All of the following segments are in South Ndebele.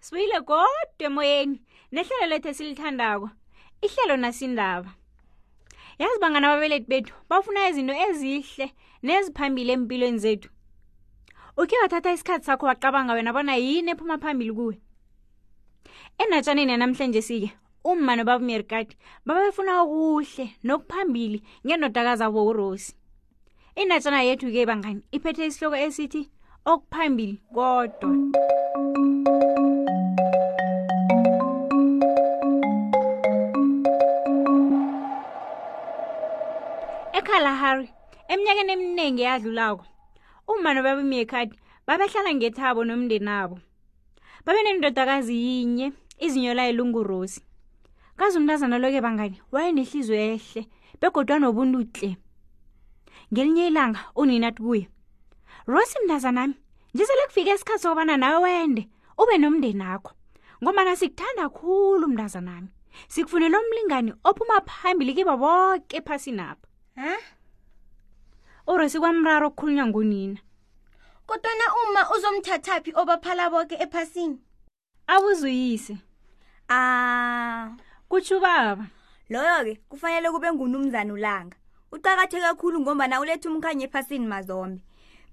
sibuyile kodwa emoyeni nehlelo lethu esilithandako ihlelo nasindaba yazi bangana ababeleti bethu bafuna izinto ezihle neziphambili empilweni zethu ukhe wathatha isikhathi sakho wacabanga wena bona yini ephuma phambili kuwe enatshaneni yanamhlanje sike umma nobabumerikati babefuna okuhle nokuphambili ngendodakazabo urosi indatshana yethu-ke bangani iphethe isihloko esithi okuphambili kodwa ekalahari eminyakeni eminingi eyadlulako umma nobabimyekhadi babehlala ngethabo nomndenabo babe nendodakazi yinye izinyo layo lungurosi kazi umntazana loke bangani wayenehliziyo ehle begodwa nobuntu tle ngelinye ilanga unina athi kuye rosi mntazanami njisele kufika isikhathi sokubana nawe wende ube nomndeni akho ngombana sikuthanda khulu mntazanami sikufunela umlingani ophuma phambili kiba boke ephasinapha huh? urosi kwamraro okukhulunywa ngunina kodwana uma uzomthathaphi obaphala boke ephasini abuzuyise a kutsho ubaba loyo-ke kufanele kube ngunumzana ulanga uqakatheke kakhulu ngombana uletha umkhanye ephasini mazombe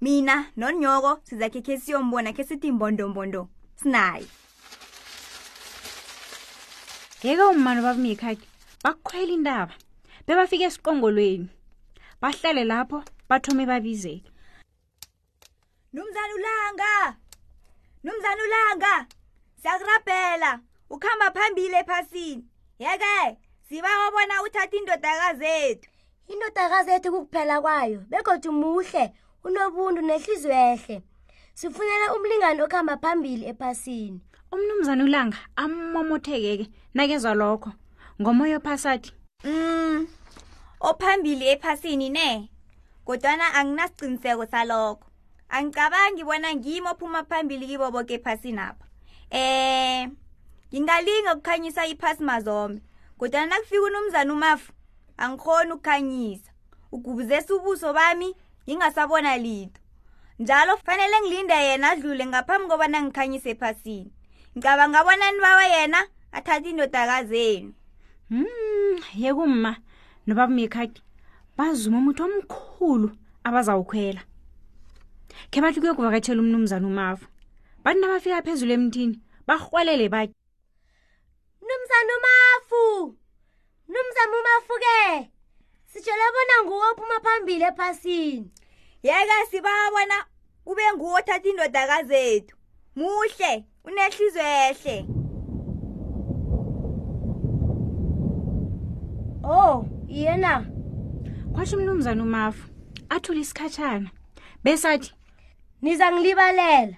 mina nonyoko sizakhekhe siyombona khe sithi mbondombondo sinaye ngeke umma nobabumikhathi bakhwela intaba bebafika esiqongolweni bahlale lapho bathome babizeke numzana ulanga numzana ulanga siyakurabhela ukhamba phambili ephasini yeke siba wabona uthatha indodakazethu indodakazi ethi kukuphela kwayo begodwa umuhle unobuntu nehliziyo ehle sifunela umlingani okuhamba phambili ephasini umnumzane ulanga amomothekeke nakezwa lokho ngomoya ophasathi mm ophambili ephasini ne kodwana anginasiqiniseko salokho angicabangi bona ngimi ophuma phambili kibo boke ephasini apha um ngingalinga ukukhanyisa iphasi mazombe kodwana nakufika unumzane umafu angikhoni ukukhanyisa ugubuzesa ubuso bami ngingasabona litho njalo kufanele ngilinde yena adlule ngaphambi kobana ngikhanyise ephasini ngicabanga bona nibawa yena athathe indodakazi enu hmm yekumma nobaba mekhaki bazuma umuthi omkhulu abazawukhwela khe bathi kuyokuvakatshela umnumzana umafu bathi nabafika phezulu emthini barhwalele batye mnumzana umafu mnumzana umafu ke sitshele bona nguwo ophuma phambili ephasini yeke sibabona ube nguwo othatha indodaka zethu muhle unehlizwe ehle oh yena kwasho umnumzana umafu athule isikhatshana besathi niza ngilibalela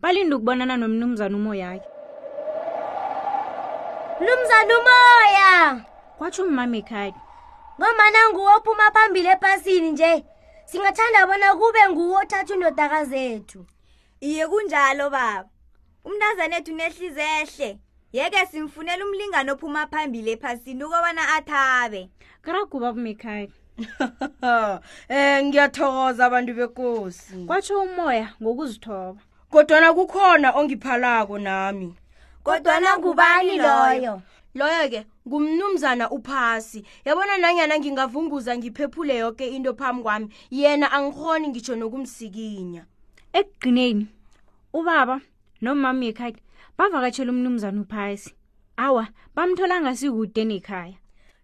balinde ukubonana nomnumzana umoyake mnumzana umoya kwatsho ummamekhadi ngomana nguwo ophuma phambili ephasini nje singathanda bona kube nguwo othatha indodaka zethu iye kunjalo baba umntazana ethu unehlizehle yeke simfunela umlingani ophuma phambili ephasini ukobana athabe karaguba bumekhaya eh ngiyathokoza abantu bekosi kwatsho umoya ngokuzithoba kodwana kukhona ongiphalako nami kodwana ngubani loyo loyo-ke ngumnumzana uphasi yabona nanyana ngingavunguza ngiphephule yoke into phambi kwami yena angihoni ngitsho nokumsikinya ekugcineni ubaba nomama yekhaya bavakatshela umnumzana uphasi awa bamtholanga sikude nekhaya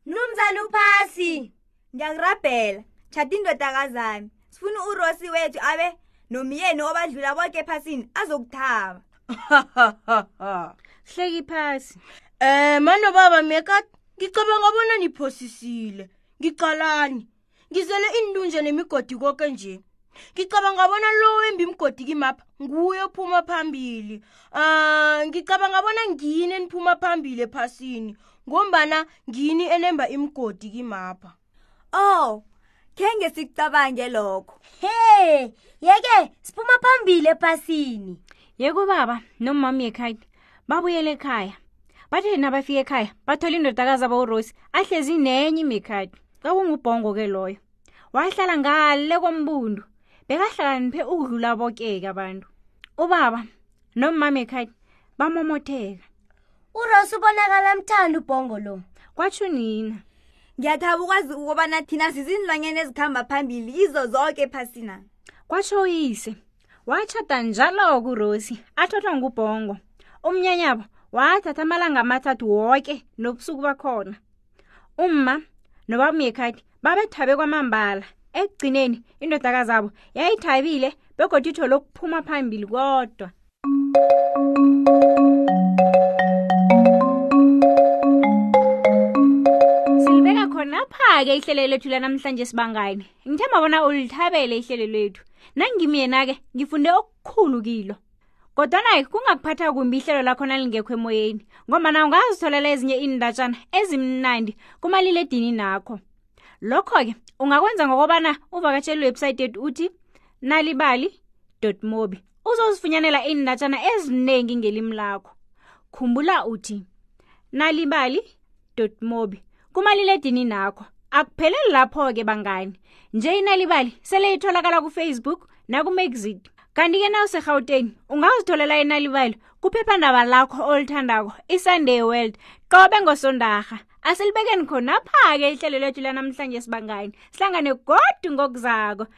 mnumzana uphasi ngiyakurabhela tshata indodakazami sifuna urosi wethu abe nomyeni obadlula bonke ephasini azokuthaba hleki phasi um manobaba meka ngicabanga bona niphosisile ngicalani ngizele iindunje nemigodi koke nje ngicabanga bona lo wembi imgodi kimapha nguye ophuma phambili um ngicabanga bona ngini eniphuma phambili ephasini ngombana ngini enemba imgodi kimapha oh khenge sikucabange lokho he yeke siphuma phambili ephasini yeko baba nomama yekhaya babuyele ekhaya bathi nabafika ekhaya bathola indodakazi abawurosi ahlezi nenye imikhadi kwakungubhongo-ke loyo wahlala ngale kombundu bekahlakaniphe ukudlula bokeke abantu ubaba nomama ekhaya bamomotheka urosi ubonakala mthanda ubhongo lo kwatsho nina ngiyathaba ukwazi ukubana thina sizinilwanyana ezikhamba phambili izo zonke ephasina kwatsho uyise watshata njalo kurosi athathwa ngubhongo umnyanyabo wathatha amalanga amathathu woke nobusuku bakhona umma nobabumyekhadi babethabe kwamambala ekugcineni indodakazabo yayithabile begodwa itho lokuphuma phambili kodwa silibeka khonapha-ke ihlelo lethu lanamhlanje sibangane ngithemba bona ulithabele ihlelo lethu nangimyena-ke ngifunde okukhulu kilo kodwana-ke kungakuphatha kumbi ihlelo lakho nalingekho emoyeni ngombana ungazitholela ezinye iindatshana ezimnandi kumalile edini nakho lokho-ke ungakwenza ngokobana uvakatshela iwebhsayithi yethu uthi nalibali mobi uzozifunyanela iindatshana eziningi ngelimi lakho khumbula uthi nalibali mobi kumaliledini nakho akupheleli lapho-ke bangani nje inalibali sele itholakala kufacebook nakumexit kanti-ke na userhawuteni ungazitholela inalibali kuphephandaba lakho olithandako isunday world qobe ngosondarha asilibekeni khonapha-ke ihlelo lethu lanamhlanje sibangani sihlangane godu ngokuzako